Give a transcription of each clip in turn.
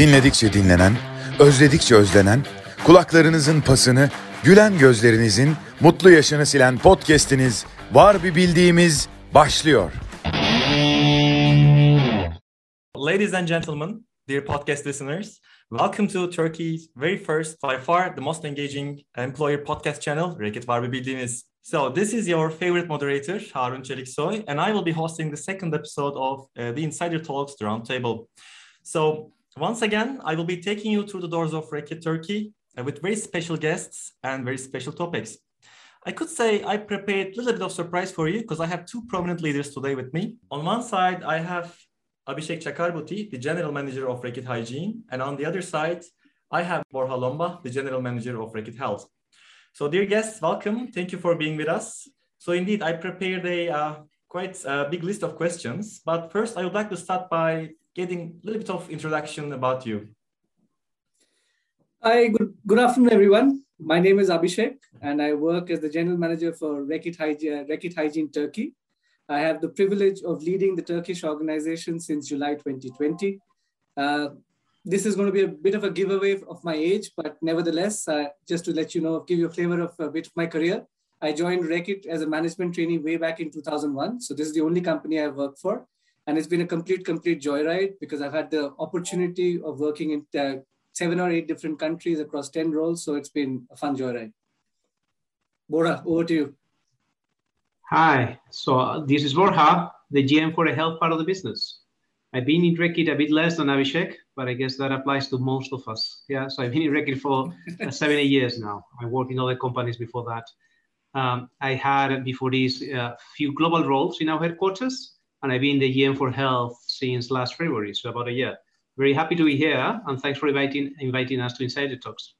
Dinledikçe dinlenen, özledikçe özlenen, kulaklarınızın pasını, gülen gözlerinizin mutlu yaşını silen podcast'iniz Var Bir Bildiğimiz başlıyor. Ladies and gentlemen, dear podcast listeners, welcome to Turkey's very first, by far the most engaging employer podcast channel, Reket Var Bir Bildiğimiz. So this is your favorite moderator, Harun Çeliksoy, and I will be hosting the second episode of uh, the Insider Talks, Roundtable. So once again, I will be taking you through the doors of Reckitt Turkey uh, with very special guests and very special topics. I could say I prepared a little bit of surprise for you because I have two prominent leaders today with me. On one side, I have Abhishek Chuckarbutty, the general manager of Reckitt Hygiene, and on the other side, I have Borja Lomba, the general manager of Reckitt Health. So, dear guests, welcome. Thank you for being with us. So, indeed, I prepared a uh, quite a big list of questions, but first, I would like to start by getting a little bit of introduction about you. Hi, good, good afternoon, everyone. My name is Abhishek, and I work as the general manager for Reckitt Hygiene, Reckitt Hygiene Turkey. I have the privilege of leading the Turkish organization since July 2020. Uh, this is going to be a bit of a giveaway of my age, but nevertheless, uh, just to let you know, give you a flavor of a bit of my career. I joined Reckitt as a management trainee way back in 2001. So this is the only company I've worked for. And it's been a complete, complete joyride because I've had the opportunity of working in uh, seven or eight different countries across 10 roles. So it's been a fun joyride. Borja, over to you. Hi, so this is Borja, the GM for the health part of the business. I've been in Reckitt a bit less than Abhishek, but I guess that applies to most of us. Yeah, so I've been in Reckitt for uh, seven, eight years now. I worked in other companies before that. Um, I had before this a uh, few global roles in our headquarters, and I've been the GM for health since last February, so about a year. Very happy to be here, and thanks for inviting inviting us to Insider Talks.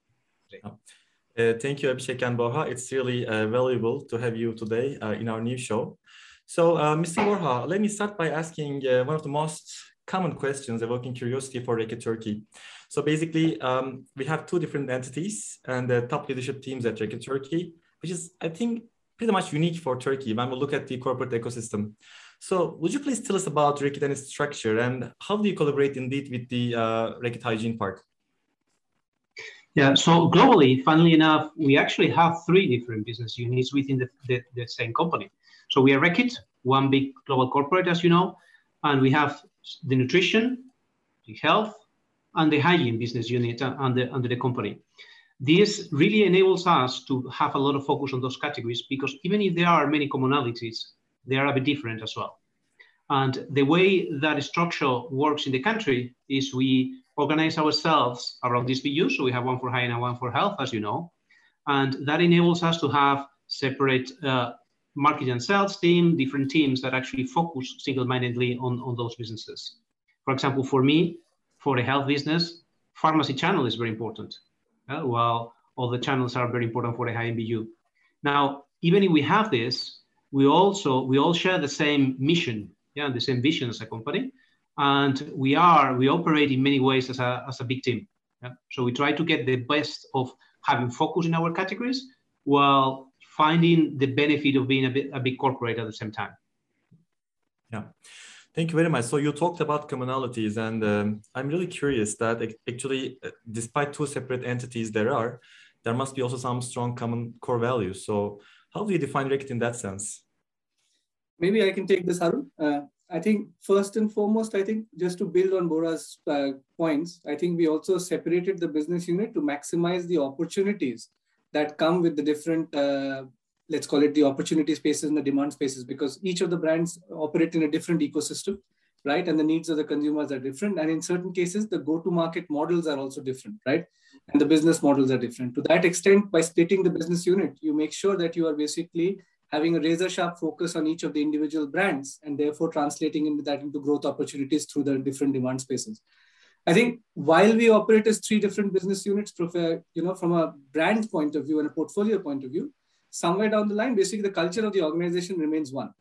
Uh, thank you, Abhishek and Borja. It's really uh, valuable to have you today uh, in our new show. So, uh, Mr. Borja, let me start by asking uh, one of the most common questions evoking curiosity for Reckitt Turkey. So basically, um, we have two different entities and the top leadership teams at Reckitt Turkey, which is, I think, pretty much unique for Turkey when we look at the corporate ecosystem. So would you please tell us about Reckitt and its structure and how do you collaborate indeed with the uh, hygiene part? Yeah, so globally, funnily enough, we actually have three different business units within the, the, the same company. So we are Reckitt, one big global corporate, as you know, and we have the nutrition, the health, and the hygiene business unit under, under the company. This really enables us to have a lot of focus on those categories because even if there are many commonalities, they are a bit different as well. And the way that structure works in the country is we organize ourselves around these BUs. So we have one for hygiene and one for health, as you know. And that enables us to have separate uh, marketing and sales team, different teams that actually focus single-mindedly on, on those businesses. For example, for me, for the health business, pharmacy channel is very important. Uh, while all the channels are very important for the high BU. Now, even if we have this, we also we all share the same mission, yeah, the same vision as a company and we are we operate in many ways as a, as a big team yeah? so we try to get the best of having focus in our categories while finding the benefit of being a, bit, a big corporate at the same time yeah Thank you very much. So you talked about commonalities, and um, I'm really curious that actually, uh, despite two separate entities there are, there must be also some strong common core values. So how do you define Reckitt in that sense? Maybe I can take this, Harun. Uh, I think first and foremost, I think just to build on Borja's uh, points, I think we also separated the business unit to maximize the opportunities that come with the different, uh, let's call it the opportunity spaces and the demand spaces, because each of the brands operate in a different ecosystem, right? And the needs of the consumers are different. And in certain cases, the go-to-market models are also different, right? And the business models are different. To that extent, by splitting the business unit, you make sure that you are basically having a razor sharp focus on each of the individual brands and therefore translating into that into growth opportunities through the different demand spaces. I think while we operate as three different business units, uh, you know, from a brand point of view and a portfolio point of view, somewhere down the line, basically the culture of the organization remains one,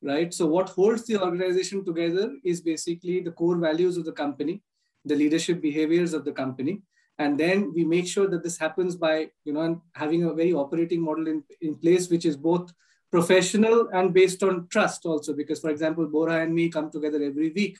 right? So what holds the organization together is basically the core values of the company, the leadership behaviors of the company, and then we make sure that this happens by you know having a very operating model in, in place which is both professional and based on trust also because for example bora and me come together every week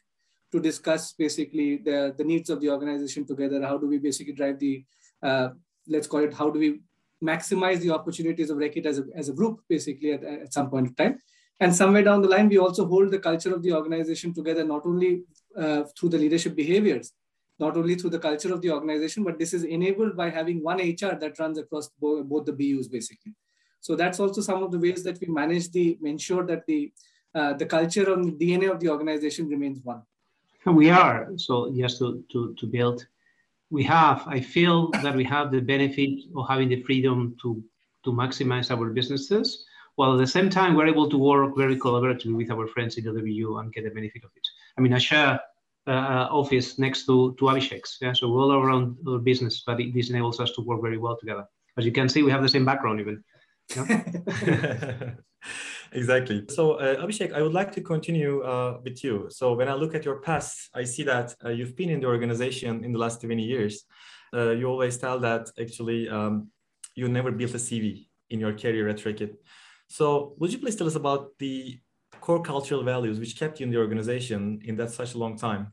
to discuss basically the, the needs of the organization together. How do we basically drive the, uh, let's call it, how do we maximize the opportunities of Reckitt as a, as a group, basically, at, at some point in time. And somewhere down the line, we also hold the culture of the organization together, not only uh, through the leadership behaviors, not only through the culture of the organization, but this is enabled by having one HR that runs across bo- both the BUs, basically. So that's also some of the ways that we manage the ensure that the uh, the culture and the DNA of the organization remains one. We are so just to to to build. We have. I feel that we have the benefit of having the freedom to to maximize our businesses, while at the same time we're able to work very collaboratively with our friends in the WU and get the benefit of it. I mean, I share uh, office next to to Abhishek's, yeah. So we're all around our business, but it, this enables us to work very well together. As you can see, we have the same background even. exactly. So, uh, Abhishek, I would like to continue uh, with you. So, when I look at your past, I see that uh, you've been in the organization in the last 20 years. Uh, you always tell that actually um, you never built a CV in your career at Reckitt. So, would you please tell us about the core cultural values which kept you in the organization in that such a long time?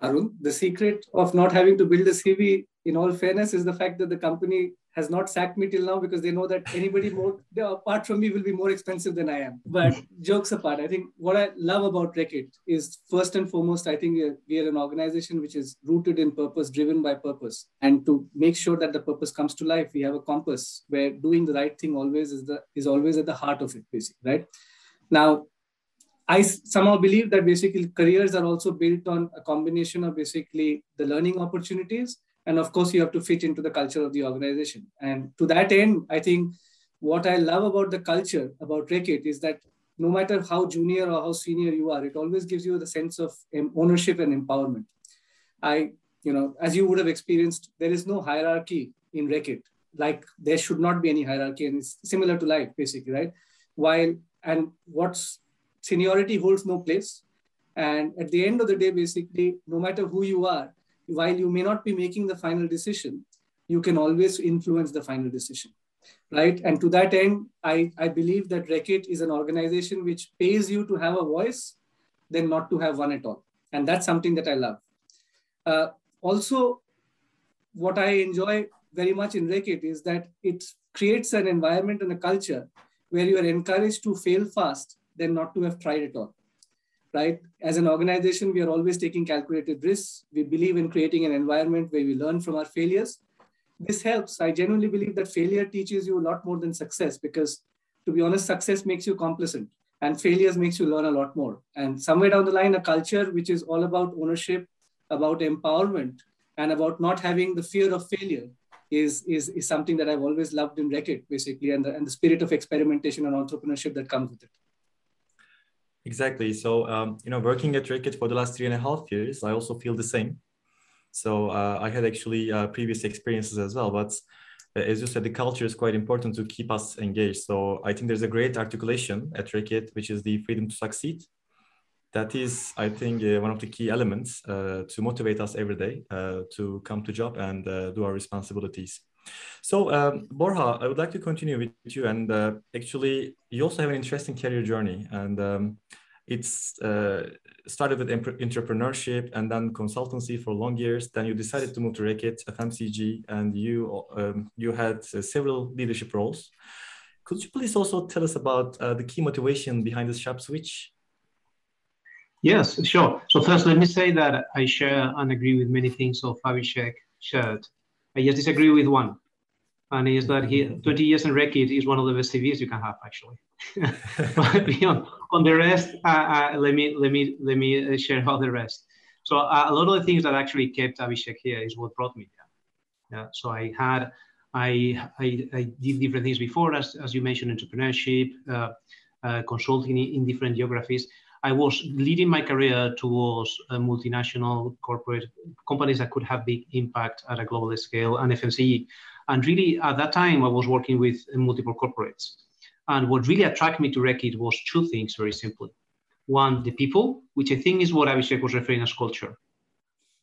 Harun, the secret of not having to build a CV, in all fairness, is the fact that the company has not sacked me till now because they know that anybody more apart from me will be more expensive than I am. But jokes apart, I think what I love about Reckitt is first and foremost, I think uh, we are an organization which is rooted in purpose, driven by purpose. And to make sure that the purpose comes to life, we have a compass where doing the right thing always is the is always at the heart of it, basically, right? Now, I somehow believe that basically careers are also built on a combination of basically the learning opportunities and of course you have to fit into the culture of the organization. And to that end i think what i love about the culture about Reckitt is that no matter how junior or how senior you are it always gives you the sense of ownership and empowerment. I you know as you would have experienced there is no hierarchy in Reckitt. Like there should not be any hierarchy and it's similar to life basically right? While and what's seniority holds no place and at the end of the day basically no matter who you are while you may not be making the final decision, you can always influence the final decision, right? And to that end, I, I believe that Reckitt is an organization which pays you to have a voice than not to have one at all. And that's something that I love. Uh, also, what I enjoy very much in Reckitt is that it creates an environment and a culture where you are encouraged to fail fast than not to have tried at all right? As an organization, we are always taking calculated risks. We believe in creating an environment where we learn from our failures. This helps. I genuinely believe that failure teaches you a lot more than success because, to be honest, success makes you complacent and failures makes you learn a lot more. And somewhere down the line, a culture which is all about ownership, about empowerment, and about not having the fear of failure is, is, is something that I've always loved in Reckitt, basically, and the, and the spirit of experimentation and entrepreneurship that comes with it. Exactly. So, um, you know, working at Reckitt for the last three and a half years, I also feel the same. So uh, I had actually uh, previous experiences as well, but uh, as you said, the culture is quite important to keep us engaged. So I think there's a great articulation at Reckitt, which is the freedom to succeed. That is, I think, uh, one of the key elements uh, to motivate us every day uh, to come to job and do our responsibilities. So, um, Borja, I would like to continue with you. And uh, actually, you also have an interesting career journey. And um, it's uh, started with entrepreneurship and then consultancy for long years. Then you decided to move to Reckitt, FMCG, and you um, you had uh, several leadership roles. Could you please also tell us about uh, the key motivation behind this sharp switch? Yes, sure. So first, let me say that I share and agree with many things of Abhishek shared. I just disagree with one, and is that he 20 years in Reckitt is one of the best CVs you can have actually. but beyond on the rest, uh, uh, let me let me let me uh, share about the rest. So uh, a lot of the things that actually kept Abhishek here is what brought me here. Yeah. So I had I I, I did different things before, as as you mentioned, entrepreneurship, uh, uh, consulting in different geographies. I was leading my career towards multinational corporate companies that could have big impact at a global scale and FMCG. And really, at that time, I was working with multiple corporates. And what really attracted me to Reckitt was two things, very simply. One, the people, which I think is what Abhishek was referring as culture.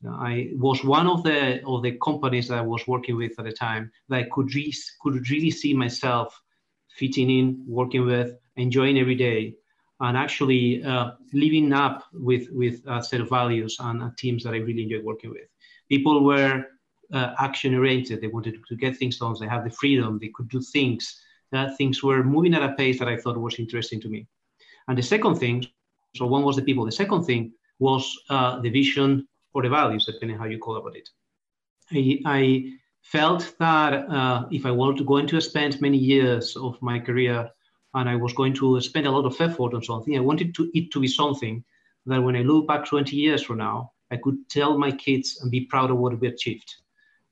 I was one of the of the companies that I was working with at the time that I could, re- could really see myself fitting in, working with, enjoying every day, and actually uh, living up with with a set of values and uh, teams that I really enjoyed working with. People were uh, action oriented. They wanted to get things done. They had the freedom. They could do things. That things were moving at a pace that I thought was interesting to me. And the second thing, so one was the people. The second thing was uh, the vision or the values, depending how you call about it. I, I felt that uh, if I wanted to go into spend many years of my career and I was going to spend a lot of effort on something. I wanted to, it to be something that when I look back 20 years from now, I could tell my kids and be proud of what we achieved.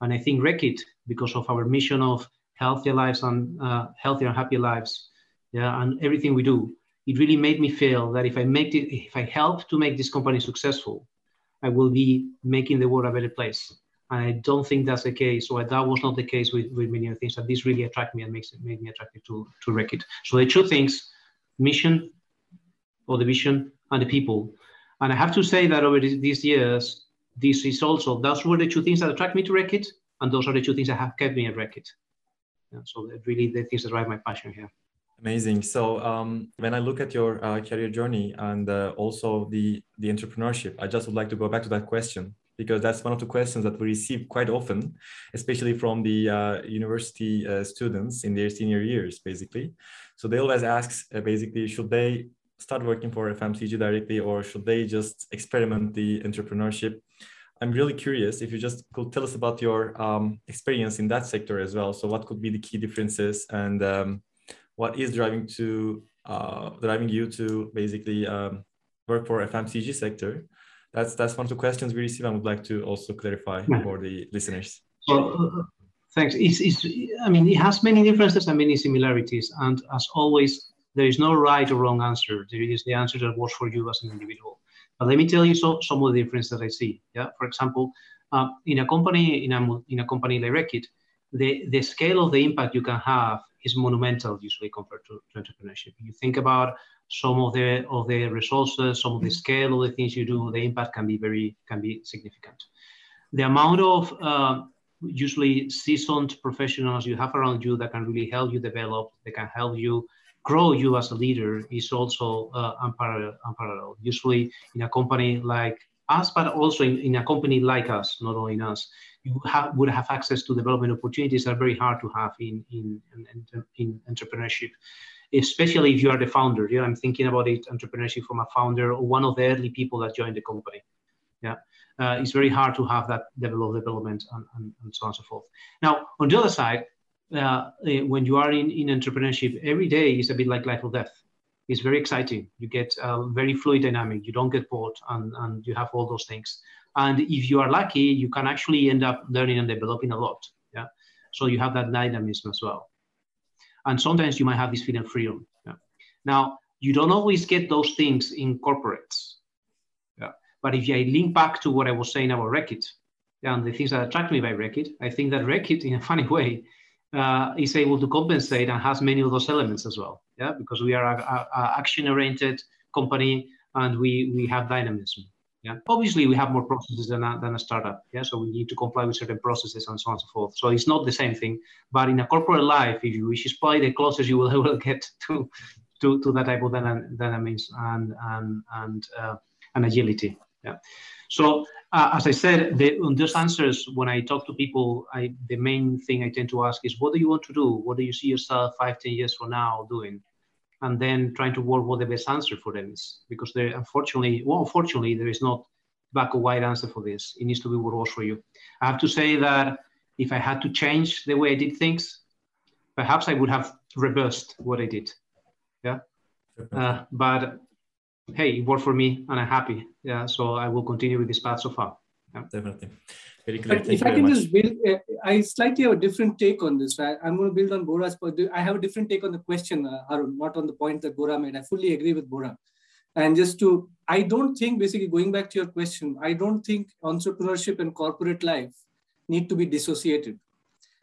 And I think Reckitt, because of our mission of healthier lives and uh, healthier and happier lives, yeah, and everything we do, it really made me feel that if I make it, if I help to make this company successful, I will be making the world a better place. And I don't think that's the case, or that was not the case with, with many other things. That this really attracted me and makes it made me attracted to to Reckitt. So the two things: mission, or the vision, and the people. And I have to say that over these years, this is also those were the two things that attract me to Reckitt, and those are the two things that have kept me at Reckitt. Yeah, so really the things that drive my passion here. Amazing. So um, when I look at your uh, career journey and uh, also the the entrepreneurship, I just would like to go back to that question because that's one of the questions that we receive quite often, especially from the uh, university uh, students in their senior years, basically. So they always ask, uh, basically, should they start working for FMCG directly or should they just experiment the entrepreneurship? I'm really curious if you just could tell us about your um, experience in that sector as well. So what could be the key differences and um, what is driving to uh, driving you to basically um, work for FMCG sector? that's that's one of the questions we receive and would like to also clarify for the listeners. Well, uh, thanks. It's, it's, I mean, it has many differences and many similarities. And as always, there is no right or wrong answer. There is the answer that works for you as an individual. But let me tell you so, some of the differences that I see. Yeah, for example, uh, in a company in a in a company like Reckitt, the the scale of the impact you can have is monumental usually compared to, to entrepreneurship. You think about some of the of the resources, some of the scale of the things you do, the impact can be very can be significant. The amount of uh, usually seasoned professionals you have around you that can really help you develop, they can help you grow you as a leader is also uh, unparalleled, unparalleled. Usually in a company like us, but also in, in a company like us, not only in us, you have, would have access to development opportunities that are very hard to have in, in, in, in entrepreneurship especially if you are the founder. Yeah, I'm thinking about it, entrepreneurship from a founder or one of the early people that joined the company. Yeah, uh, it's very hard to have that level of development and, and, and so on and so forth. Now, on the other side, uh, eh, when you are in, in entrepreneurship, every day is a bit like life or death. It's very exciting. You get a very fluid dynamic. You don't get bored, and, and you have all those things. And if you are lucky, you can actually end up learning and developing a lot. Yeah, so you have that dynamism as well. And sometimes you might have this feeling of freedom. Yeah. Now, you don't always get those things in corporates. Yeah. But if I link back to what I was saying about Reckitt and the things that attract me by Reckitt, I think that Reckitt, in a funny way, uh, is able to compensate and has many of those elements as well. Yeah, because we are a, a, a action-oriented company and we we have dynamism. Yeah. Obviously, we have more processes than a, than a startup. Yeah. So we need to comply with certain processes and so on and so forth. So it's not the same thing. But in a corporate life, if you, which is probably the closest you will, will get to, to, to that type of dynamism and, and, and, uh, and agility. Yeah. So uh, as I said, the, on those answers, when I talk to people, I, the main thing I tend to ask is, what do you want to do? What do you see yourself five, ten years from now doing? and then trying to work what the best answer for them is. Because there, unfortunately, well, unfortunately, there is not black or white answer for this. It needs to be what works for you. I have to say that if I had to change the way I did things, perhaps I would have reversed what I did. Yeah. Uh, but hey, it worked for me, and I'm happy. Yeah. So I will continue with this path so far. Yeah. Definitely. Very clear. If I can much. just build, uh, I slightly have a different take on this. I, am going to build on Borja's point. I have a different take on the question, uh, Harun, not on the point that Borja made. I fully agree with Borja. And just to, I don't think, basically going back to your question, I don't think entrepreneurship and corporate life need to be dissociated.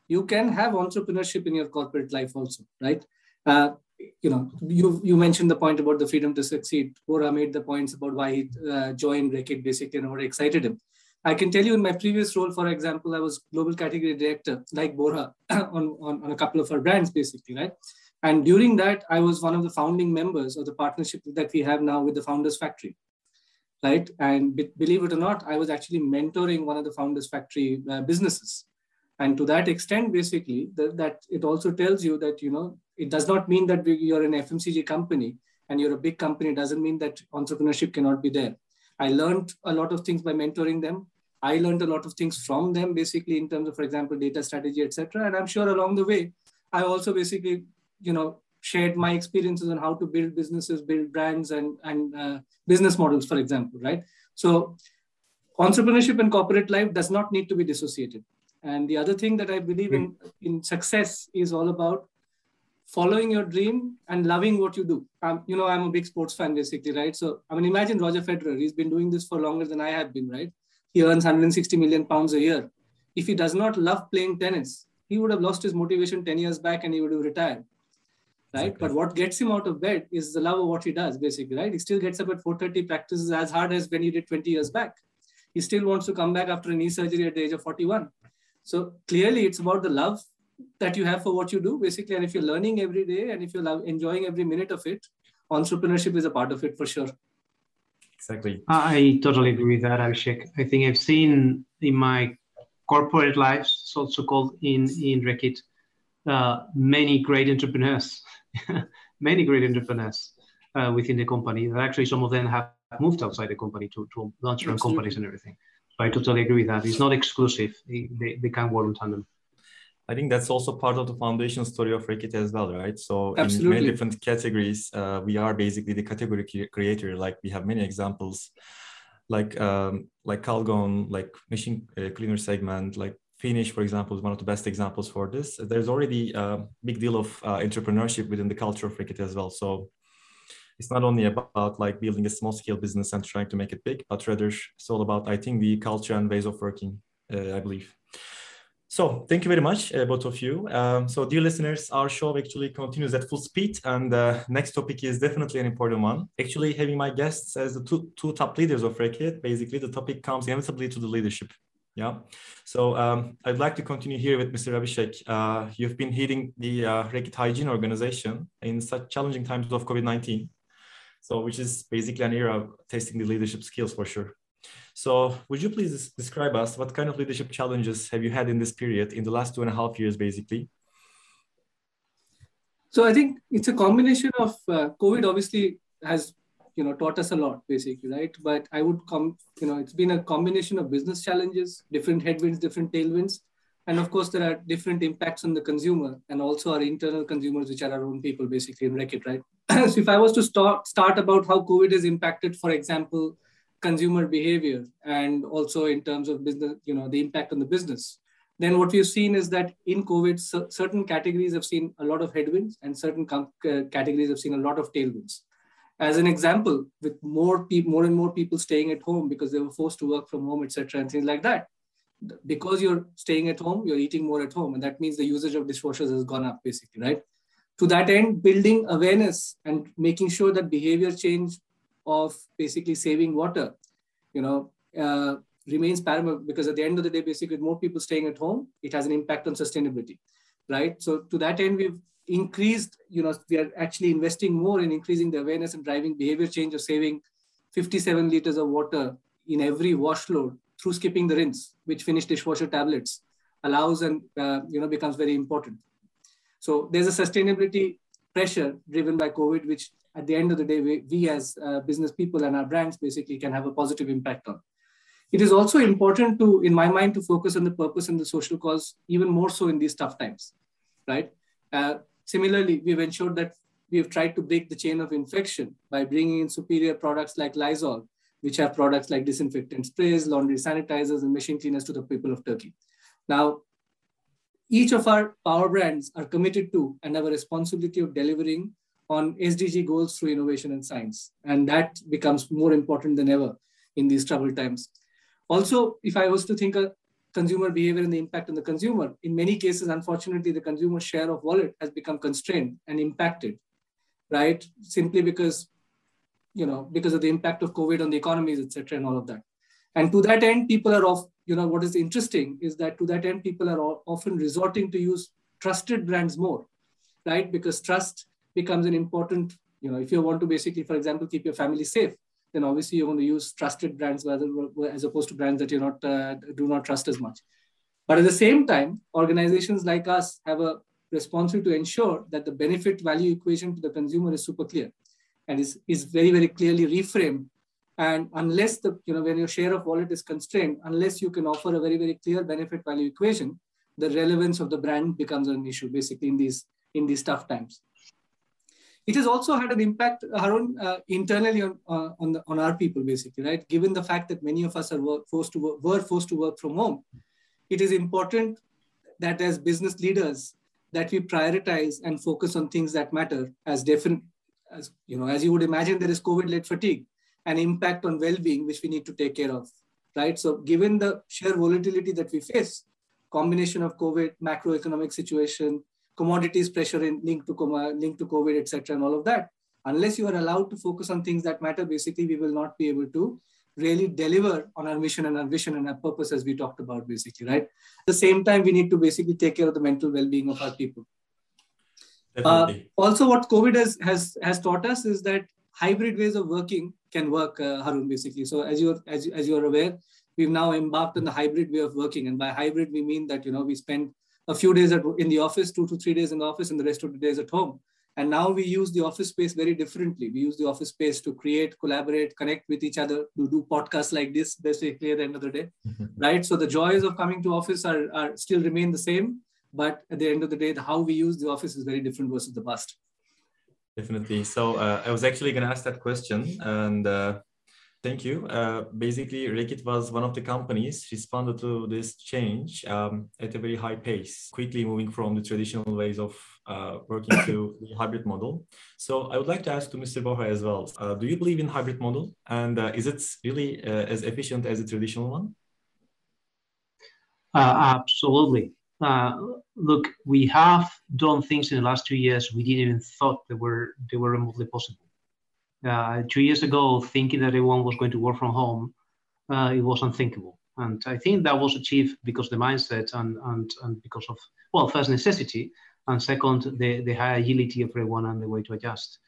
You can have entrepreneurship in your corporate life also, right? Uh, you know, you you mentioned the point about the freedom to succeed. Borja made the points about why he uh, joined Reckitt basically and what excited him. I can tell you in my previous role, for example, I was global category director, like Borja, on, on, on a couple of our brands, basically, right? And during that, I was one of the founding members of the partnership that we have now with the Founders Factory, right? And be- believe it or not, I was actually mentoring one of the Founders Factory uh, businesses. And to that extent, basically, the, that it also tells you that, you know, it does not mean that you're an FMCG company and you're a big company. It doesn't mean that entrepreneurship cannot be there. I learned a lot of things by mentoring them. I learned a lot of things from them, basically in terms of, for example, data strategy, etc. And I'm sure along the way, I also basically you know shared my experiences on how to build businesses build brands and and uh, business models for example right so entrepreneurship and corporate life does not need to be dissociated and the other thing that i believe in in success is all about following your dream and loving what you do um, you know i'm a big sports fan basically right so i mean imagine roger federer he's been doing this for longer than i have been right he earns 160 million pounds a year if he does not love playing tennis he would have lost his motivation 10 years back and he would have retired right? Exactly. But what gets him out of bed is the love of what he does, basically, right? He still gets up at 4:30, practices as hard as when he did 20 years back. He still wants to come back after a knee surgery at the age of 41. So clearly, it's about the love that you have for what you do, basically. And if you're learning every day and if you're love, enjoying every minute of it, entrepreneurship is a part of it for sure. Exactly. I totally agree with that, Abhishek. I think I've seen in my corporate life, it's also called in in Reckitt, uh, many great entrepreneurs many great entrepreneurs uh, within the company. Actually, some of them have moved outside the company to, to launch their own companies and everything. So I totally agree with that. It's not exclusive. They, they, they can work in tandem. I think that's also part of the foundation story of Reckitt as well, right? So Absolutely. in many different categories, uh, we are basically the category creator. Like we have many examples, like um, like Calgon, like machine uh, cleaner segment, like Finish, for example, is one of the best examples for this. There's already a big deal of uh, entrepreneurship within the culture of Reckitt as well. So it's not only about like building a small scale business and trying to make it big, but rather it's all about, I think, the culture and ways of working, uh, I believe. So thank you very much, uh, both of you. Um, so dear listeners, our show actually continues at full speed and the uh, next topic is definitely an important one. Actually having my guests as the two, two top leaders of Reckitt, basically the topic comes inevitably to the leadership. Yeah. So um, I'd like to continue here with Mr. Abhishek. Uh, you've been heading the uh, Reckitt Hygiene organization in such challenging times of COVID-19. So which is basically an era of testing the leadership skills for sure. So would you please describe us what kind of leadership challenges have you had in this period in the last two and a half years, basically? So I think it's a combination of uh, COVID obviously has you know taught us a lot basically right? But i would come you know it's been a combination of business challenges different headwinds different tailwinds. And of course there are different impacts on the consumer and also our internal consumers which are our own people basically in Reckitt right? So if i was to start start about how covid has impacted for example consumer behavior and also in terms of business you know the impact on the business then what we've seen is that in covid certain categories have seen a lot of headwinds and certain uh, categories have seen a lot of tailwinds as an example, with more people, more and more people staying at home because they were forced to work from home, etc., and things like that. Because you're staying at home, you're eating more at home, and that means the usage of dishwashers has gone up, basically, right? To that end, building awareness and making sure that behavior change of basically saving water, you know, uh, remains paramount because at the end of the day, basically, with more people staying at home, it has an impact on sustainability, right? So to that end, we've increased, you know, we are actually investing more in increasing the awareness and driving behavior change of saving 57 liters of water in every wash load through skipping the rinse, which Finish dishwasher tablets allows and, uh, you know, becomes very important. So there's a sustainability pressure driven by COVID, which at the end of the day, we, we as uh, business people and our brands basically can have a positive impact on. It is also important to, in my mind, to focus on the purpose and the social cause, even more so in these tough times, right? Uh, Similarly, we've ensured that we have tried to break the chain of infection by bringing in superior products like Lysol, which have products like disinfectant sprays, laundry sanitizers, and machine cleaners to the people of Turkey. Now, each of our power brands are committed to and have a responsibility of delivering on SDG goals through innovation and science. And that becomes more important than ever in these troubled times. Also, if I was to think of consumer behavior and the impact on the consumer. In many cases, unfortunately, the consumer share of wallet has become constrained and impacted, right? Simply because, you know, because of the impact of COVID on the economies, etc., and all of that. And to that end, people are off, you know, what is interesting is that to that end, people are often resorting to use trusted brands more. right? Because trust becomes an important, you know, if you want to basically, for example, keep your family safe, then obviously you're going to use trusted brands rather as opposed to brands that you're not uh, do not trust as much. But at the same time, organizations like us have a responsibility to ensure that the benefit value equation to the consumer is super clear and is, is very, very clearly reframed. And unless the, you know, when your share of wallet is constrained, unless you can offer a very, very clear benefit value equation, the relevance of the brand becomes an issue basically in these, in these tough times. It has also had an impact, Harun, uh, internally on, uh, on, the, on our people, basically, right? Given the fact that many of us are work, forced to work, were forced to work from home, it is important that as business leaders, that we prioritize and focus on things that matter as different, as you know, as you would imagine, there is COVID-led fatigue, an impact on well-being, which we need to take care of, right? So given the sheer volatility that we face, combination of COVID, macroeconomic situation, commodities pressure in linked to linked to COVID, etc., and all of that. Unless you are allowed to focus on things that matter, basically, we will not be able to really deliver on our mission and our vision and our purpose, as we talked about, basically, right? At the same time, we need to basically take care of the mental well-being of our people. Uh, also, what COVID has, has has taught us is that hybrid ways of working can work, uh, Harun, basically. So, as you're as, as you are aware, we've now embarked on the hybrid way of working, and by hybrid we mean that you know we spend a few days at, in the office, two to three days in the office, and the rest of the days at home. And now we use the office space very differently. We use the office space to create, collaborate, connect with each other, to do podcasts like this, basically at the end of the day, right? So the joys of coming to office are, are still remain the same, but at the end of the day, the, how we use the office is very different versus the past. Definitely. So uh, I was actually going to ask that question, and uh, Thank you. Uh, basically, Reckitt was one of the companies responded to this change um, at a very high pace, quickly moving from the traditional ways of uh, working to the hybrid model. So I would like to ask to Mr. Borja as well. Uh, do you believe in hybrid model, and uh, is it really uh, as efficient as the traditional one? Uh, look, we have done things in the last two years we didn't even thought they were they were remotely possible uh, two years ago, thinking that everyone was going to work from home, uh, it was unthinkable. And I think that was achieved because the mindset and, and, and because of, well, first necessity, and second, the, the high agility of everyone and the way to adjust.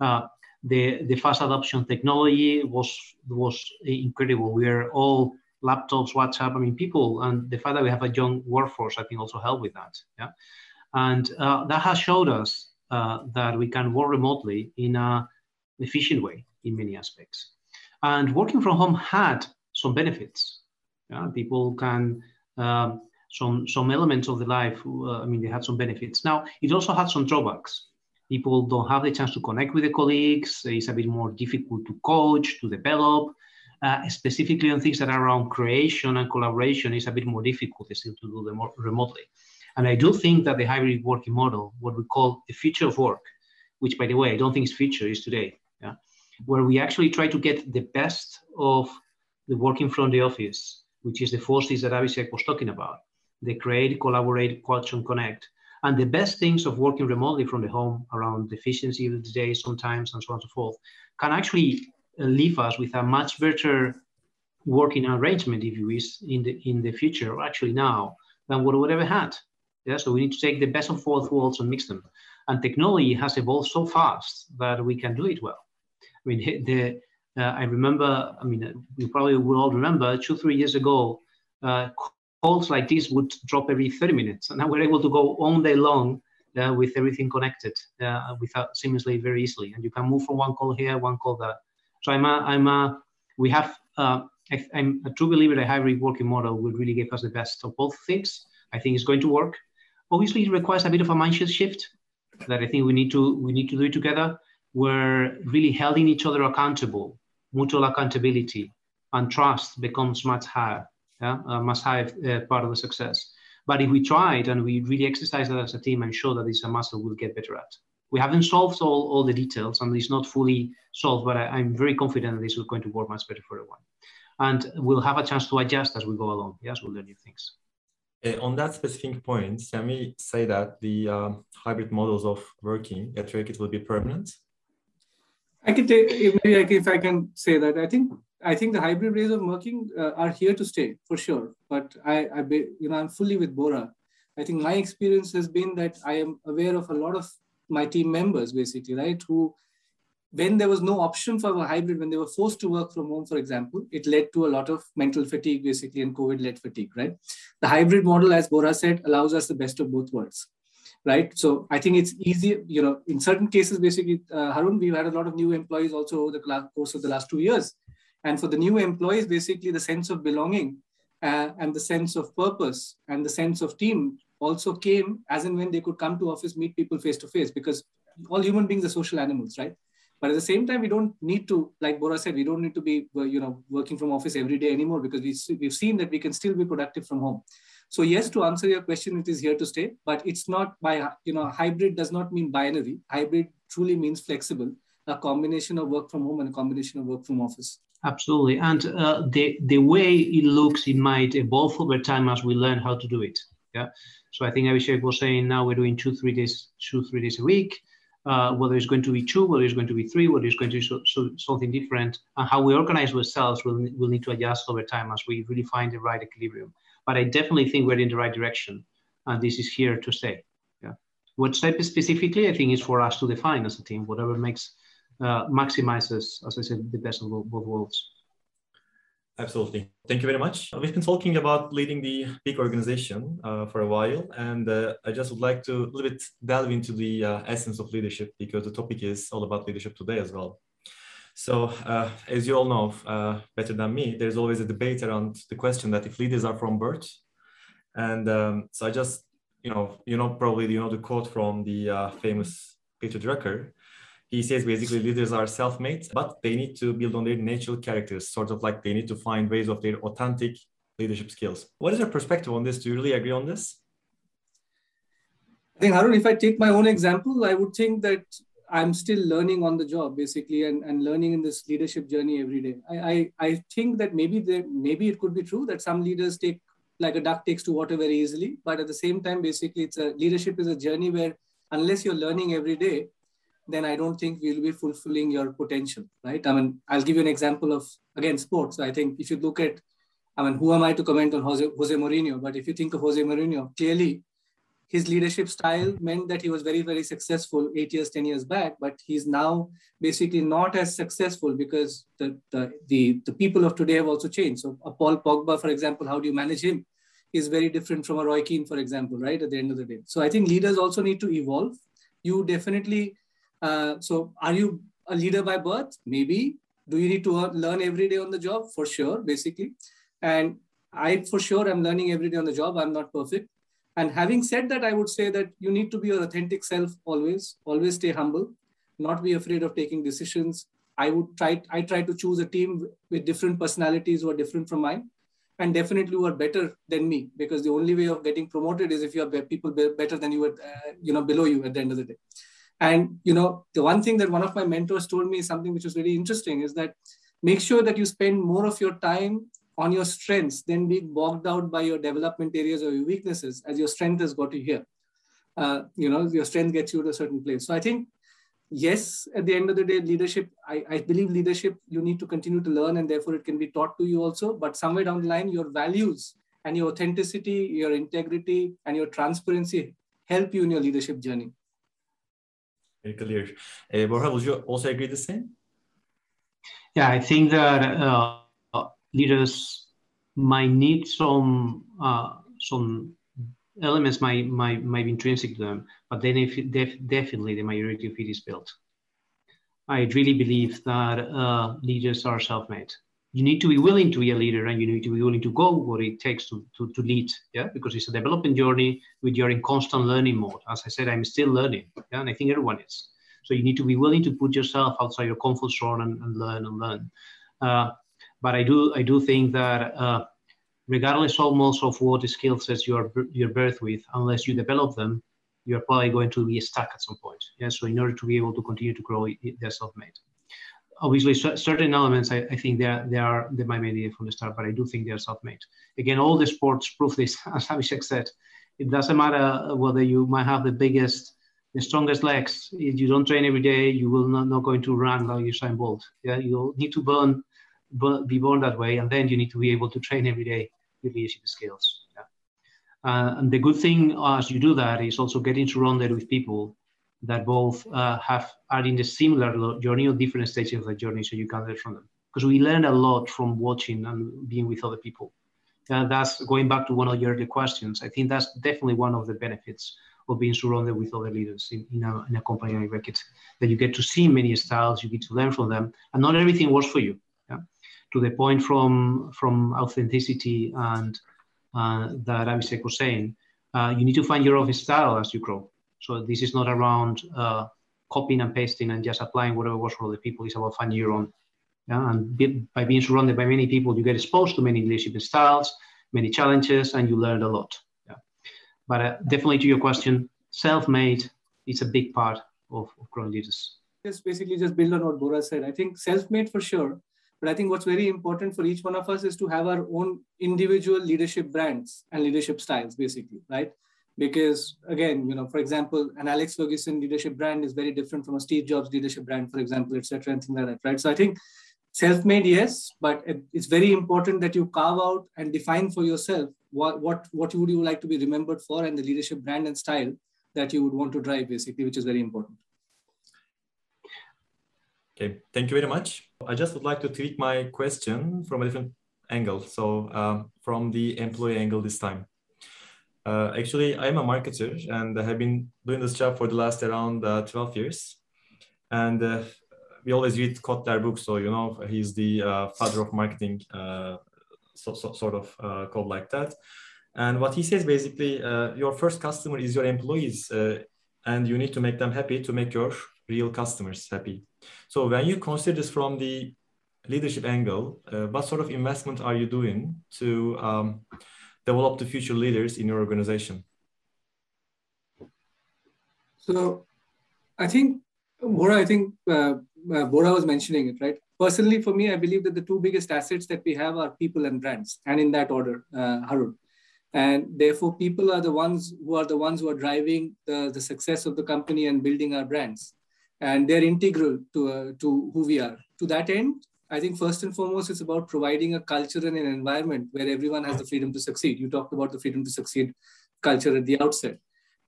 Uh, the, the fast adoption technology was, was incredible. We are all laptops, WhatsApp, I mean, people, and the fact that we have a young workforce, I think also helped with that. Yeah. And uh, that has showed us uh, that we can work remotely in a efficient way in many aspects. And working from home had some benefits. Yeah? People can, um, some, some elements of the life, uh, I mean, they had some benefits. Now, it also had some drawbacks. People don't have the chance to connect with the colleagues. It's a bit more difficult to coach, to develop. Uh, specifically on things that are around creation and collaboration is a bit more difficult still to do them remotely. And I do think that the hybrid working model, what we call the future of work, which by the way, I don't think is future, is today where we actually try to get the best of the working from the office, which is the forces that Abhishek was talking about. the create, collaborate, coach, and connect. And the best things of working remotely from the home around the efficiency of the day sometimes and so on and so forth can actually leave us with a much better working arrangement, if you wish, in the in the future, or actually now, than what we ever had. Yeah, so we need to take the best of both worlds and mix them. And technology has evolved so fast that we can do it well. I mean, the, uh, I remember, I mean, you probably will all remember two, three years ago, uh, calls like this would drop every 30 minutes. And now we're able to go all day long uh, with everything connected uh, without seamlessly very easily. And you can move from one call here, one call there. So I'm a, I'm a, we have, uh, I, am a true believer that hybrid working model will really give us the best of both things. I think it's going to work. Obviously, it requires a bit of a mindset shift that I think we need to we need to do it together we're really holding each other accountable, mutual accountability, and trust becomes much higher, yeah, uh, much higher uh, part of the success. But if we try it and we really exercise that as a team, I'm sure that it's a muscle we'll get better at. We haven't solved all, all the details and it's not fully solved, but I, am very confident that this is going to work much better for everyone. And we'll have a chance to adjust as we go along. Yes, we'll learn new things. Uh, on that specific point, can we say that the uh, hybrid models of working at Reckitt will be permanent? I can take maybe I can, if I can say that I think I think the hybrid ways of working uh, are here to stay for sure. But I, I be, you know I'm fully with Borja. I think my experience has been that I am aware of a lot of my team members, basically, right, who when there was no option for a hybrid, when they were forced to work from home, for example, it led to a lot of mental fatigue, basically, and COVID-led fatigue, right? The hybrid model, as Borja said, allows us the best of both worlds, right? So I think it's easy, you know, in certain cases, basically, uh, Harun, we've had a lot of new employees also over the course of the last two years. And for the new employees, basically, the sense of belonging uh, and the sense of purpose and the sense of team also came as and when they could come to office, meet people face to face, because all human beings are social animals, right? But at the same time, we don't need to, like Borja said, we don't need to be, you know, working from office every day anymore because we, we've seen that we can still be productive from home. So yes, to answer your question, it is here to stay, but it's not by, you know, hybrid does not mean binary. Hybrid truly means flexible, a combination of work from home and a combination of work from office. Absolutely. And uh, the, the way it looks, it might evolve over time as we learn how to do it. Yeah. So I think Abhishek was saying now we're doing two, three days, two, three days a week uh, whether it's going to be two, whether it's going to be three, whether it's going to be so, so something different, and how we organize ourselves will will need to adjust over time as we really find the right equilibrium. But I definitely think we're in the right direction, and this is here to stay. Yeah. What step specifically, I think, is for us to define as a team. Whatever makes uh, maximizes, as I said, the best of both worlds. Absolutely. Thank you very much. We've been talking about leading the big organization uh, for a while, and uh, I just would like to a little bit delve into the uh, essence of leadership because the topic is all about leadership today as well. So, uh, as you all know uh, better than me, there's always a debate around the question that if leaders are from birth, and um, so I just, you know, you know, probably you know the quote from the uh, famous Peter Drucker he says basically leaders are self-made, but they need to build on their natural characters, sort of like they need to find ways of their authentic leadership skills. What is your perspective on this? Do you really agree on this? I think, Harun, if I take my own example, I would think that I'm still learning on the job, basically, and, and learning in this leadership journey every day. I, I, I think that maybe they, maybe it could be true that some leaders take like a duck takes to water very easily, but at the same time, basically, it's a leadership is a journey where unless you're learning every day, then I don't think we'll be fulfilling your potential, right? I mean, I'll give you an example of, again, sports. I think if you look at, I mean, who am I to comment on Jose, Jose Mourinho? But if you think of Jose Mourinho, clearly his leadership style meant that he was very, very successful eight years, 10 years back, but he's now basically not as successful because the, the, the, the people of today have also changed. So a Paul Pogba, for example, how do you manage him? Is very different from a Roy Keane, for example, right? At the end of the day. So I think leaders also need to evolve. You definitely uh, so are you a leader by birth? Maybe. Do you need to learn every day on the job? For sure, basically. And I, for sure, I'm learning every day on the job. I'm not perfect. And having said that, I would say that you need to be your authentic self always. Always stay humble. Not be afraid of taking decisions. I would try. I try to choose a team with different personalities who are different from mine, and definitely who are better than me. Because the only way of getting promoted is if you have people better than you, at, uh, you know, below you at the end of the day. And you know, the one thing that one of my mentors told me is something which was really interesting is that make sure that you spend more of your time on your strengths than being bogged out by your development areas or your weaknesses, as your strength has got you here. Uh, you know, your strength gets you to a certain place. So I think, yes, at the end of the day, leadership, I, I believe leadership, you need to continue to learn and therefore it can be taught to you also. But somewhere down the line, your values and your authenticity, your integrity, and your transparency help you in your leadership journey. Clear. Uh, Borja, would you also agree the same? Yeah, I think that uh, leaders might need some uh, some elements might, might might be intrinsic to them, but then if def definitely the majority of it is built. I really believe that uh, leaders are self-made you need to be willing to be a leader and you need to be willing to go what it takes to, to, to lead yeah? Because it's a development journey with you're in constant learning mode. As i said i'm still learning yeah? And i think everyone is. So you need to be willing to put yourself outside your comfort zone and, and learn and learn. Uh, but i do i do think that uh, regardless almost of what the skill sets you are you're birthed with unless you develop them you're probably going to be stuck at some point yeah? So in order to be able to continue to grow they're self-made obviously certain elements I, I, think they are they are they might be needed from the start, but I do think they are self-made. Again, all the sports prove this, as Abhishek said. It doesn't matter whether you might have the biggest, the strongest legs. If you don't train every day, you will not, not going to run like Usain Bolt. Yeah, you need to burn, burn, be born that way, and then you need to be able to train every day with leadership skills. Yeah. Uh, and the good thing as you do that is also getting surrounded with people that both uh, have are in the similar journey or different stages of the journey, so you can learn from them. Because we learn a lot from watching and being with other people. Uh, that's going back to one of your earlier questions. I think that's definitely one of the benefits of being surrounded with other leaders in, in, a, in a company like Reckitt, that you get to see many styles, you get to learn from them, and not everything works for you. Yeah? To the point from from authenticity and uh, that Abhishek was saying, uh, you need to find your own style as you grow. So this is not around uh, copying and pasting and just applying whatever works for other people. It's about finding your own. Yeah? And be, by being surrounded by many people, you get exposed to many leadership styles, many challenges, and you learn a lot. Yeah? But uh, definitely to your question, self-made is a big part of, of growing leaders. Just basically just build on what Borja said. I think self-made for sure, but I think what's very important for each one of us is to have our own individual leadership brands and leadership styles, basically, right? Because again, you know, for example, an Alex Ferguson leadership brand is very different from a Steve Jobs leadership brand, for example, etc., and things like that, right? So I think self-made, yes, but it's very important that you carve out and define for yourself what what what would you like to be remembered for and the leadership brand and style that you would want to drive, basically, which is very important. Okay, thank you very much. I just would like to tweak my question from a different angle. So um, from the employee angle this time. Uh, actually, I'm a marketer and I have been doing this job for the last around uh, 12 years. And uh, we always read Kotler books, so you know he's the uh, father of marketing, uh, so, so, sort of uh, called like that. And what he says basically, your first customer is your employees, and you need to make them happy to make your real customers happy. So when you consider this from the leadership angle, what sort of investment are you doing to um, develop the future leaders in your organization? So I think, Borja, I think uh, uh, Borja was mentioning it, right? Personally, for me, I believe that the two biggest assets that we have are people and brands, and in that order, uh, Harun. And therefore, people are the ones who are the ones who are driving the, the success of the company and building our brands and they're integral to, uh, to who we are. To that end, I think first and foremost, it's about providing a culture and an environment where everyone has the freedom to succeed. You talked about the freedom to succeed culture at the outset.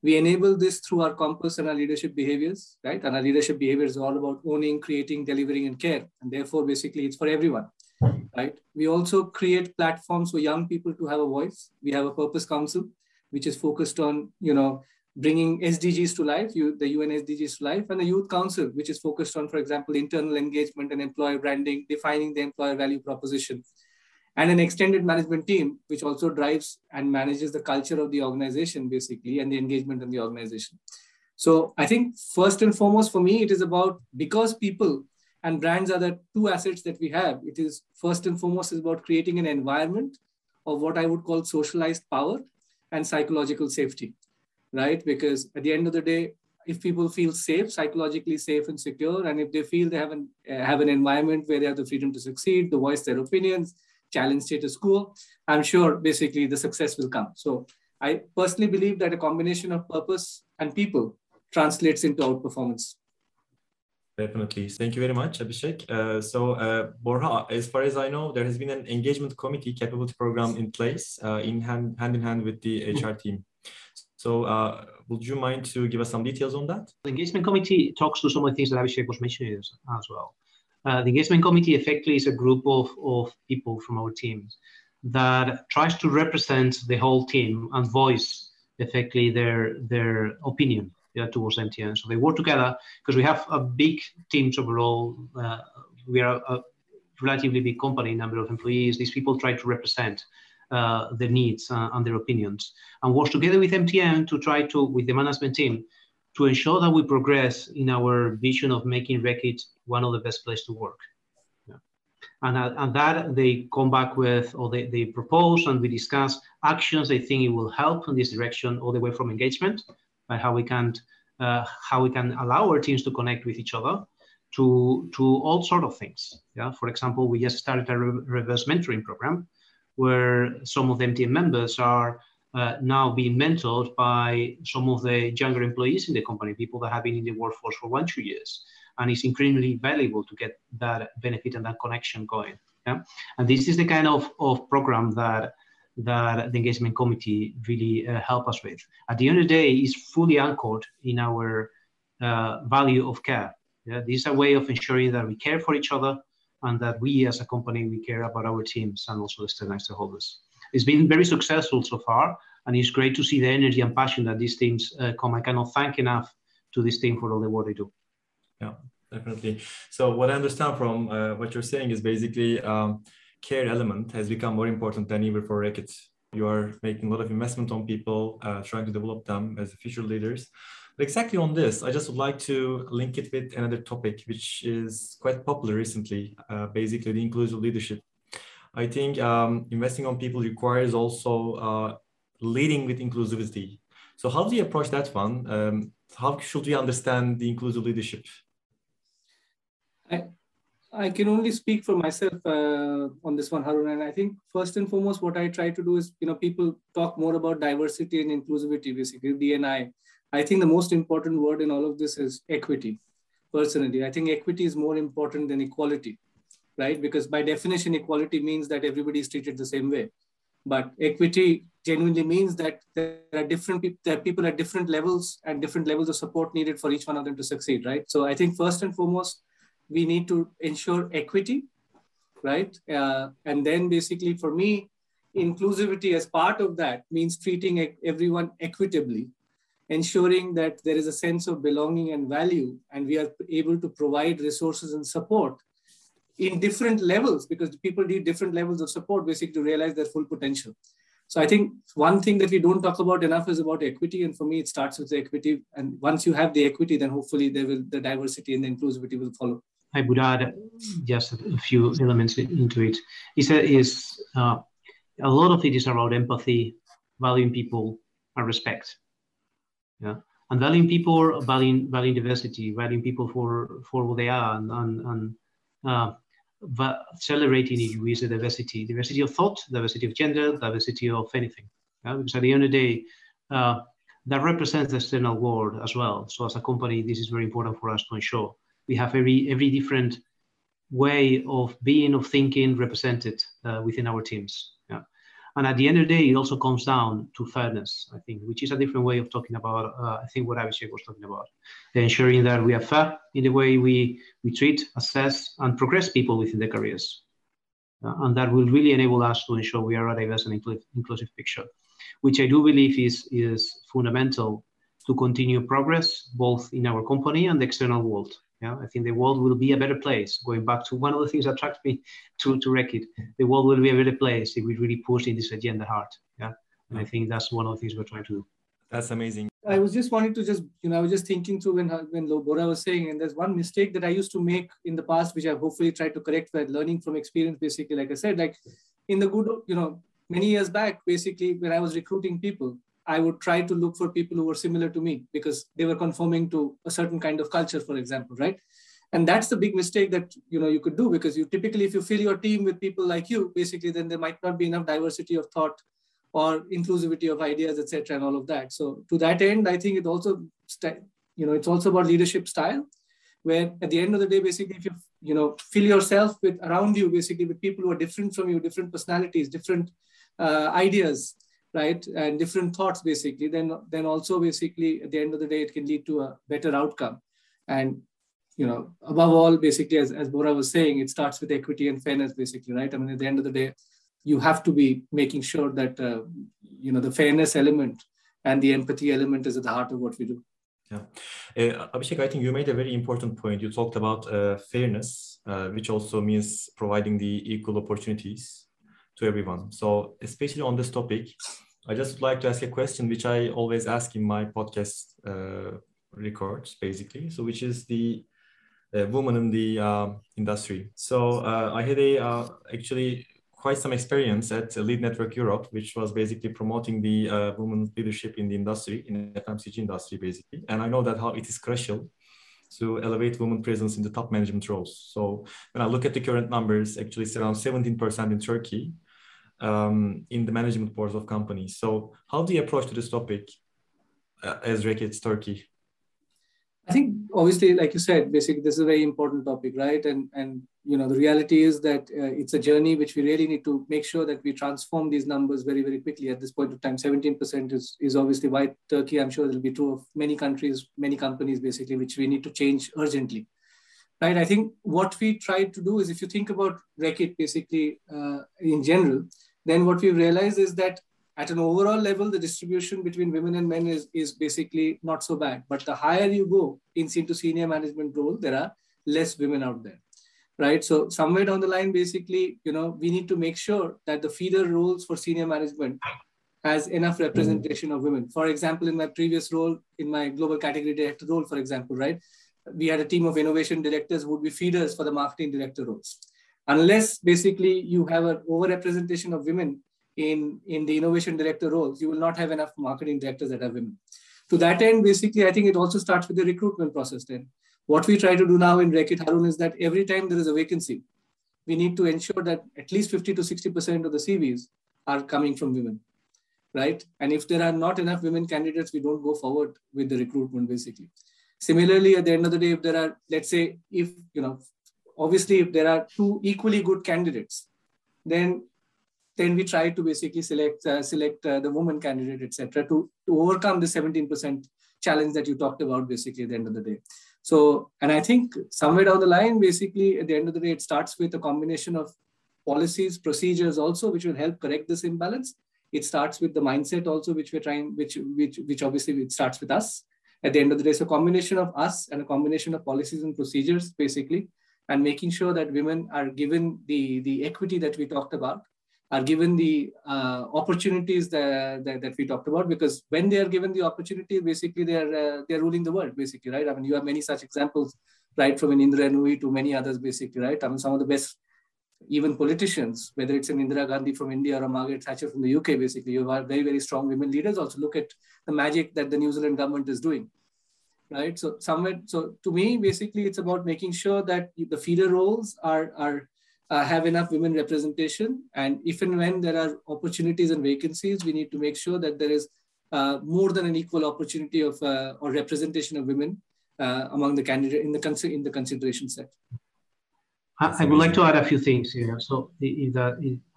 We enable this through our compass and our leadership behaviors, right? And our leadership behavior is all about owning, creating, delivering, and care. And therefore, basically, it's for everyone, right? We also create platforms for young people to have a voice. We have a purpose council, which is focused on, you know, bringing SDGs to life, you, the UN SDGs to life, and the Youth Council, which is focused on, for example, internal engagement and employer branding, defining the employer value proposition, and an extended management team, which also drives and manages the culture of the organization, basically, and the engagement in the organization. So I think first and foremost for me, it is about because people and brands are the two assets that we have. It is first and foremost is about creating an environment of what I would call socialized power and psychological safety right? Because at the end of the day, if people feel safe, psychologically safe and secure, and if they feel they have an uh, have an environment where they have the freedom to succeed, to voice their opinions, challenge status quo, I'm sure basically the success will come. So I personally believe that a combination of purpose and people translates into outperformance. Definitely. Thank you very much, Abhishek. Uh, so, uh, Borja, as far as I know, there has been an engagement committee capability program in place uh, in hand, hand in hand with the HR team. So uh, would you mind to give us some details on that? The engagement committee talks to some of the things that Abhishek was mentioning as, as well. Uh, the engagement committee effectively is a group of, of people from our teams that tries to represent the whole team and voice effectively their their opinion yeah, towards MTN. So they work together because we have a big teams overall. Uh, we are a, a relatively big company, number of employees. These people try to represent uh, their needs uh, and their opinions, and work together with MTN to try to, with the management team, to ensure that we progress in our vision of making Reckitt one of the best places to work. Yeah. And, uh, and that they come back with, or they, they propose and we discuss actions they think it will help in this direction, all the way from engagement, by how we can uh, how we can allow our teams to connect with each other, to to all sort of things. Yeah, for example, we just started a re reverse mentoring program where some of the MTN members are uh, now being mentored by some of the younger employees in the company, people that have been in the workforce for one, two years. And it's incredibly valuable to get that benefit and that connection going. Yeah? And this is the kind of, of program that that the engagement committee really uh, help us with. At the end of the day, is fully anchored in our uh, value of care. Yeah, this is a way of ensuring that we care for each other and that we as a company, we care about our teams and also the stakeholders. It's been very successful so far, and it's great to see the energy and passion that these teams uh, come. I cannot thank enough to this team for all the work they do. Yeah, definitely. So what I understand from uh, what you're saying is basically um, care element has become more important than ever for Reckitt. You are making a lot of investment on people, uh, trying to develop them as future leaders. But exactly on this, I just would like to link it with another topic, which is quite popular recently, uh, basically the inclusive leadership. I think um, investing on people requires also uh, leading with inclusivity. So how do you approach that one? Um, how should we understand the inclusive leadership? I, I can only speak for myself uh, on this one, Harun. And I think first and foremost, what I try to do is, you know, people talk more about diversity and inclusivity, basically DNI. I think the most important word in all of this is equity. Personally, I think equity is more important than equality, right? Because by definition, equality means that everybody is treated the same way. But equity genuinely means that there are different people, there are people at different levels and different levels of support needed for each one of them to succeed, right? So I think first and foremost, we need to ensure equity, right? Uh, and then basically for me, inclusivity as part of that means treating everyone equitably, ensuring that there is a sense of belonging and value, and we are able to provide resources and support in different levels because people need different levels of support basically to realize their full potential. So I think one thing that we don't talk about enough is about equity. And for me, it starts with the equity. And once you have the equity, then hopefully there will the diversity and the inclusivity will follow. I would add just a few elements into it. Is, is uh, a lot of it is around empathy, valuing people, and respect. Yeah, and valuing people, valuing, valuing diversity, valuing people for for what they are, and and, and uh, celebrating it with the diversity, diversity of thought, diversity of gender, diversity of anything. Yeah? Because at the end of the day, uh, that represents the external world as well. So as a company, this is very important for us to ensure we have every every different way of being of thinking represented uh, within our teams. Yeah. And at the end of the day it also comes down to fairness i think which is a different way of talking about uh, i think what abhishek was talking about. Ensuring that we are fair in the way we we treat assess and progress people within their careers. Uh, and that will really enable us to ensure we are a diverse and inclusive picture which i do believe is is fundamental to continue progress both in our company and the external world yeah, I think the world will be a better place. Going back to one of the things that attracts me to, to Reckitt, the world will be a better place if we really push in this agenda hard. Yeah, and I think that's one of the things we're trying to do. That's amazing. I was just wanting to just, you know, I was just thinking through when when Borja was saying, and there's one mistake that I used to make in the past, which I hopefully tried to correct by learning from experience. Basically, like I said, like in the good, you know, many years back, basically when I was recruiting people, I would try to look for people who were similar to me because they were conforming to a certain kind of culture, for example, right? And that's the big mistake that you know you could do because you typically, if you fill your team with people like you, basically, then there might not be enough diversity of thought or inclusivity of ideas, etc., and all of that. So to that end, I think it also, you know, it's also about leadership style, where at the end of the day, basically, if you you know fill yourself with around you, basically with people who are different from you, different personalities, different uh, ideas, right? And different thoughts basically. Then then also basically at the end of the day it can lead to a better outcome. And you know above all basically as, as borja was saying it starts with equity and fairness basically right? I mean at the end of the day you have to be making sure that uh, you know the fairness element and the empathy element is at the heart of what we do. Yeah. Uh, abhishek i think you made a very important point. You talked about uh, fairness uh, which also means providing the equal opportunities to everyone. So especially on this topic, I just would like to ask a question which I always ask in my podcast uh, records, basically. So which is the uh, woman in the uh, industry. So uh, I had a uh, actually quite some experience at Lead Network Europe, which was basically promoting the uh, women leadership in the industry, in the FMCG industry, basically. And I know that how it is crucial to elevate women presence in the top management roles. So when I look at the current numbers, actually it's around 17% in Turkey, um, in the management boards of companies. So how do you approach to this topic uh, as Reckitt's Turkey? I think obviously, like you said, basically this is a very important topic, right? And and you know the reality is that uh, it's a journey which we really need to make sure that we transform these numbers very very quickly. At this point of time, 17% is is obviously why Turkey. I'm sure it'll be true of many countries, many companies, basically, which we need to change urgently, right? I think what we try to do is, if you think about Reckitt, basically uh, in general, then what we've realized is that at an overall level, the distribution between women and men is, is basically not so bad. But the higher you go in, into senior management role, there are less women out there, right? So somewhere down the line, basically, you know, we need to make sure that the feeder roles for senior management has enough mm-hmm. representation of women. For example, in my previous role, in my global category director role, for example, right, we had a team of innovation directors who would be feeders for the marketing director roles. Unless basically you have an overrepresentation of women in, in the innovation director roles, you will not have enough marketing directors that are women. To that end, basically, I think it also starts with the recruitment process then. What we try to do now in Reckitt Harun is that every time there is a vacancy, we need to ensure that at least 50 to 60% of the CVs are coming from women, right? And if there are not enough women candidates, we don't go forward with the recruitment basically. Similarly, at the end of the day, if there are, let's say, if, you know, obviously, if there are two equally good candidates, then then we try to basically select uh, select uh, the woman candidate, etc., to, to overcome the 17% challenge that you talked about basically at the end of the day. So, and I think somewhere down the line, basically at the end of the day, it starts with a combination of policies, procedures also, which will help correct this imbalance. It starts with the mindset also, which we're trying, which which which obviously it starts with us at the end of the day. So, combination of us and a combination of policies and procedures, basically, and making sure that women are given the the equity that we talked about are given the uh, opportunities that, that, that, we talked about because when they are given the opportunity basically they are uh, they are ruling the world basically right? I mean you have many such examples right from an indra Nooyi to many others basically right? I mean some of the best even politicians whether it's an indira gandhi from india or a margaret thatcher from the uk basically you have very very strong women leaders. Also look at the magic that the new zealand government is doing right so somewhere so to me basically it's about making sure that the feeder roles are are uh, have enough women representation. And if and when there are opportunities and vacancies, we need to make sure that there is uh, more than an equal opportunity of uh, or representation of women uh, among the candidate in the in the consideration set. I, would like to add a few things here, so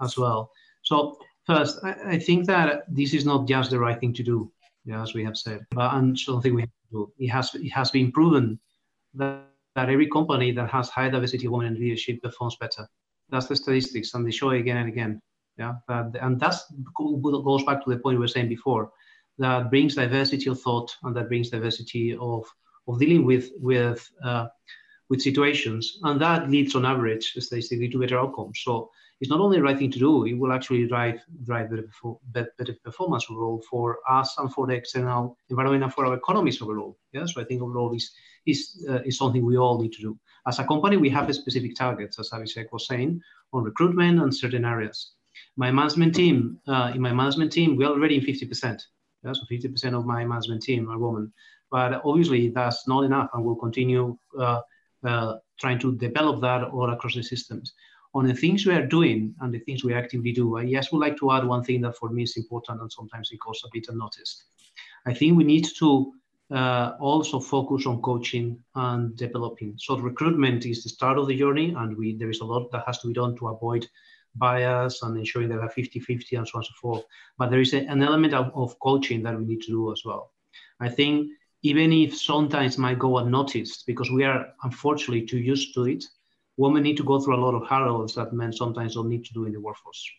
as well. So first, I, I, think that this is not just the right thing to do, yeah, as we have said, but and something we It has it has been proven that, that every company that has high diversity of women in leadership performs better. That's the statistics, and they show again and again. Yeah, and that goes back to the point we were saying before. That brings diversity of thought, and that brings diversity of of dealing with with uh, with situations, and that leads on average statistically to better outcomes. So it's not only the right thing to do; it will actually drive drive better, better performance overall for us and for the external environment and for our economies overall. Yeah, so I think overall is is uh, is something we all need to do. As a company, we have specific targets, as Abhishek was saying, on recruitment and certain areas. My management team, uh, in my management team, we're already in 50%. Yeah, so 50% of my management team are women. But obviously, that's not enough, and we'll continue uh, uh, trying to develop that all across the systems. On the things we are doing and the things we actively do, I yes, would like to add one thing that for me is important and sometimes it goes a bit unnoticed. I think we need to uh, also focus on coaching and developing. So recruitment is the start of the journey, and we there is a lot that has to be done to avoid bias and ensuring that are 50-50 and so on and so forth. But there is a, an element of, of coaching that we need to do as well. I think even if sometimes might go unnoticed because we are unfortunately too used to it, women need to go through a lot of hurdles that men sometimes don't need to do in the workforce.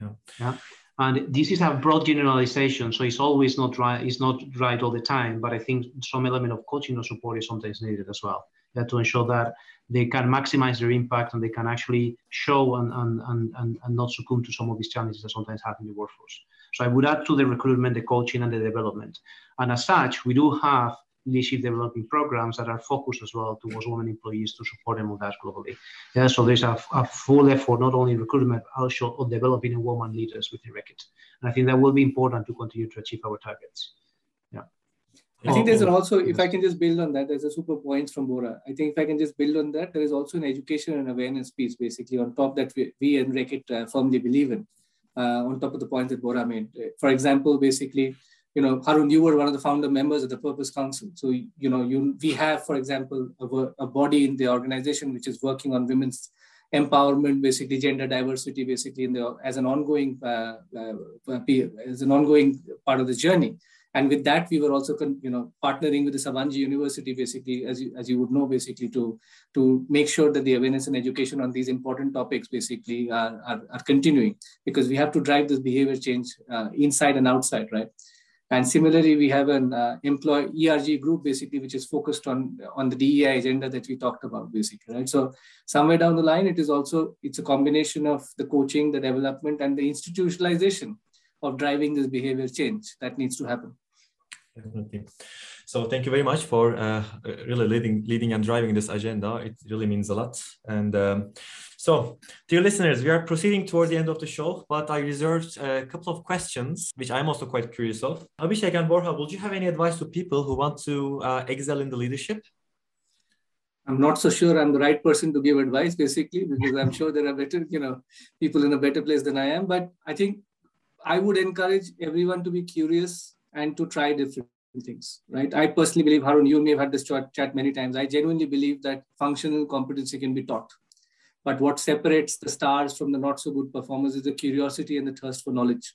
Yeah. yeah? And this is a broad generalization, so it's always not right. It's not right all the time, but I think some element of coaching or support is sometimes needed as well. Yeah, to ensure that they can maximize their impact and they can actually show and, and, and, and, not succumb to some of these challenges that sometimes happen in the workforce. So I would add to the recruitment, the coaching, and the development. And as such, we do have leadership developing programs that are focused as well towards women employees to support them on that globally. Yeah, so there's a, a full effort not only in recruitment, but also on developing women leaders within Reckitt. And I think that will be important to continue to achieve our targets. Yeah. I think there's also, if I can just build on that, there's a super points from Borja. I think if I can just build on that, there is also an education and awareness piece basically on top that we, we and Reckitt uh, firmly believe in, uh, on top of the points that Borja made. For example, basically, you know, Harun, you were one of the founder members of the Purpose Council. So, you know, you we have, for example, a, a body in the organization which is working on women's empowerment, basically gender diversity, basically in the as an ongoing uh, uh, as an ongoing part of the journey. And with that, we were also, you know, partnering with the Sabancı University, basically, as you, as you would know, basically, to, to make sure that the awareness and education on these important topics, basically, are, are, are continuing, because we have to drive this behavior change uh, inside and outside, right? And similarly, we have an uh, employee ERG group, basically, which is focused on, on the DEI agenda that we talked about, basically, right? So somewhere down the line, it is also, it's a combination of the coaching, the development, and the institutionalization of driving this behavior change that needs to happen. Definitely. So thank you very much for uh, really leading, leading and driving this agenda. It really means a lot. And um, so, dear listeners, we are proceeding toward the end of the show, but I reserved a couple of questions, which I'm also quite curious of. Abhishek and Borja, would you have any advice to people who want to uh, excel in the leadership? I'm not so sure I'm the right person to give advice, basically, because I'm sure there are better, you know, people in a better place than I am. But I think I would encourage everyone to be curious and to try different things, right? I personally believe, Harun, you may have had this chat many times. I genuinely believe that functional competency can be taught. But what separates the stars from the not so good performers is the curiosity and the thirst for knowledge,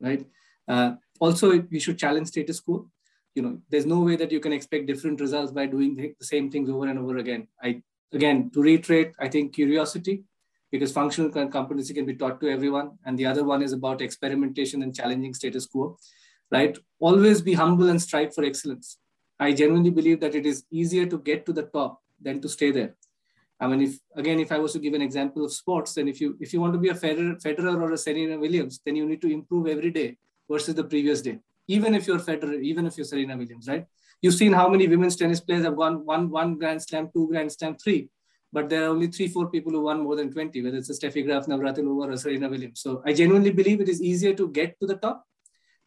right? Uh, also, we should challenge status quo. You know, there's no way that you can expect different results by doing the same things over and over again. I again to reiterate, I think curiosity, because functional competency can be taught to everyone, and the other one is about experimentation and challenging status quo right? Always be humble and strive for excellence. I genuinely believe that it is easier to get to the top than to stay there. I mean, if again, if I was to give an example of sports, then if you if you want to be a Federer, Federer or a Serena Williams, then you need to improve every day versus the previous day. Even if you're Federer, even if you're Serena Williams, right? You've seen how many women's tennis players have won one one Grand Slam, two Grand Slam, three, but there are only three, four people who won more than 20, whether it's a Steffi Graf, Navratilova, or Serena Williams. So I genuinely believe it is easier to get to the top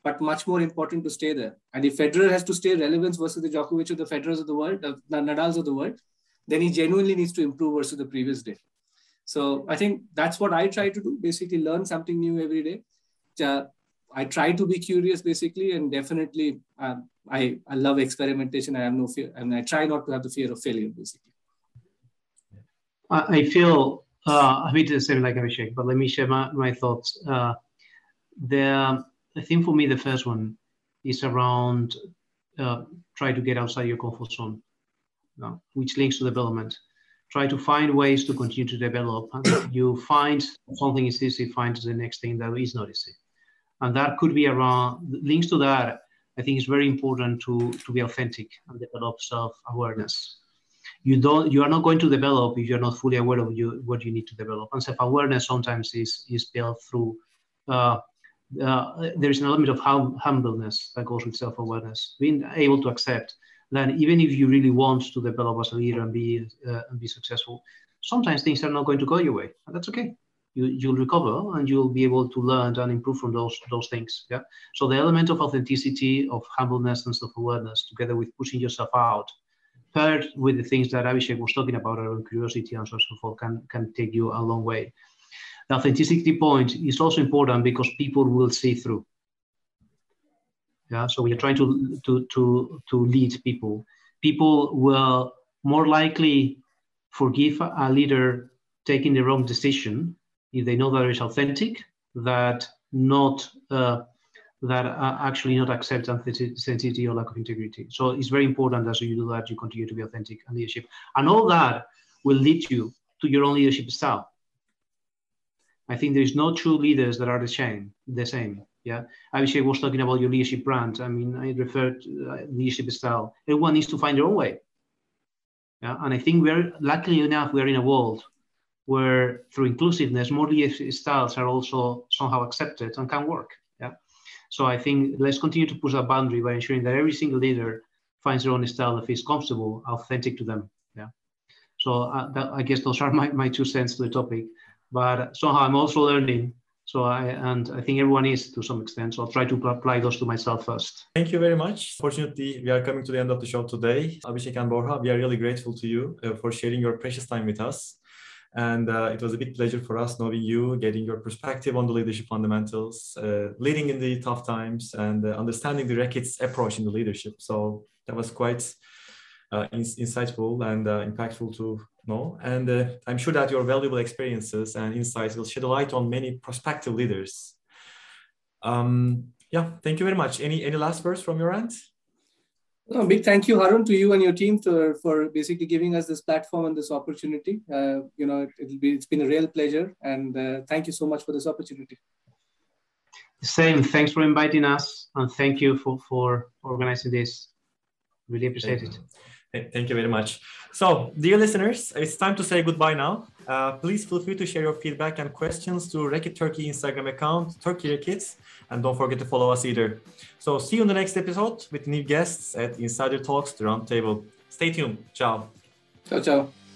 but much more important to stay there. And if Federer has to stay relevant versus the Djokovic or the Federers of the world, the Nadals of the world, then he genuinely needs to improve versus the previous day. So I think that's what I try to do. Basically, learn something new every day. I try to be curious, basically, and definitely uh, I I love experimentation. I have no fear, and I try not to have the fear of failure, basically. I feel uh, a bit the same like Abhishek, but let me share my, my thoughts. Uh, the I think for me, the first one is around uh, try to get outside your comfort zone, which links to development. Try to find ways to continue to develop. And you find something is easy, find the next thing that is not easy. And that could be around links to that. I think it's very important to, to be authentic and develop self-awareness. You don't you are not going to develop if you're not fully aware of you what you need to develop. And self-awareness sometimes is is built through uh, uh, there's an element of hum- humbleness that goes with self-awareness, being able to accept that even if you really want to develop as a leader and be uh, and be successful, sometimes things are not going to go your way, and that's okay. You, you'll recover and you'll be able to learn and improve from those those things. Yeah. So the element of authenticity, of humbleness and self-awareness, together with pushing yourself out, paired with the things that Abhishek was talking about around curiosity and so on so forth, can can take you a long way. The authenticity point is also important because people will see through. Yeah, so we are trying to to to to lead people. People will more likely forgive a leader taking the wrong decision if they know that it's authentic, that not uh, that uh, actually not accept authenticity or lack of integrity. So it's very important as you do that, you continue to be authentic and leadership, and all that will lead you to your own leadership style. I think there is no true leaders that are the same. The same. Yeah. Abhishek was talking about your leadership brand. I mean, I referred to uh, leadership style. Everyone needs to find their own way. Yeah. And I think we're luckily enough we're in a world where through inclusiveness, more leadership styles are also somehow accepted and can work. Yeah. So I think let's continue to push that boundary by ensuring that every single leader finds their own style that feels comfortable, authentic to them. Yeah. So uh, that, I guess those are my, my two cents to the topic but somehow I'm also learning. So I and I think everyone is to some extent. So I'll try to apply those to myself first. Thank you very much. Fortunately, we are coming to the end of the show today. Abhishek and Borja, we are really grateful to you uh, for sharing your precious time with us. And uh, it was a big pleasure for us knowing you, getting your perspective on the leadership fundamentals, uh, leading in the tough times, and uh, understanding the Reckitt's approach in the leadership. So that was quite uh, in- insightful and uh, impactful to know. And uh, I'm sure that your valuable experiences and insights will shed a light on many prospective leaders. Um, yeah, thank you very much. Any any last words from your end? No, big thank you, Harun, to you and your team for, for basically giving us this platform and this opportunity. Uh, you know, it, will be it's been a real pleasure, and uh, thank you so much for this opportunity. Same. Thanks for inviting us, and thank you for for organizing this. Really appreciate thank it. Thank you very much. So, dear listeners, it's time to say goodbye now. Uh, please feel free to share your feedback and questions to Reckitt Turkey Instagram account, Turkey Reckitt, and don't forget to follow us either. So, see you in the next episode with new guests at Insider Talks, the Roundtable. Stay tuned. Ciao. Ciao, ciao.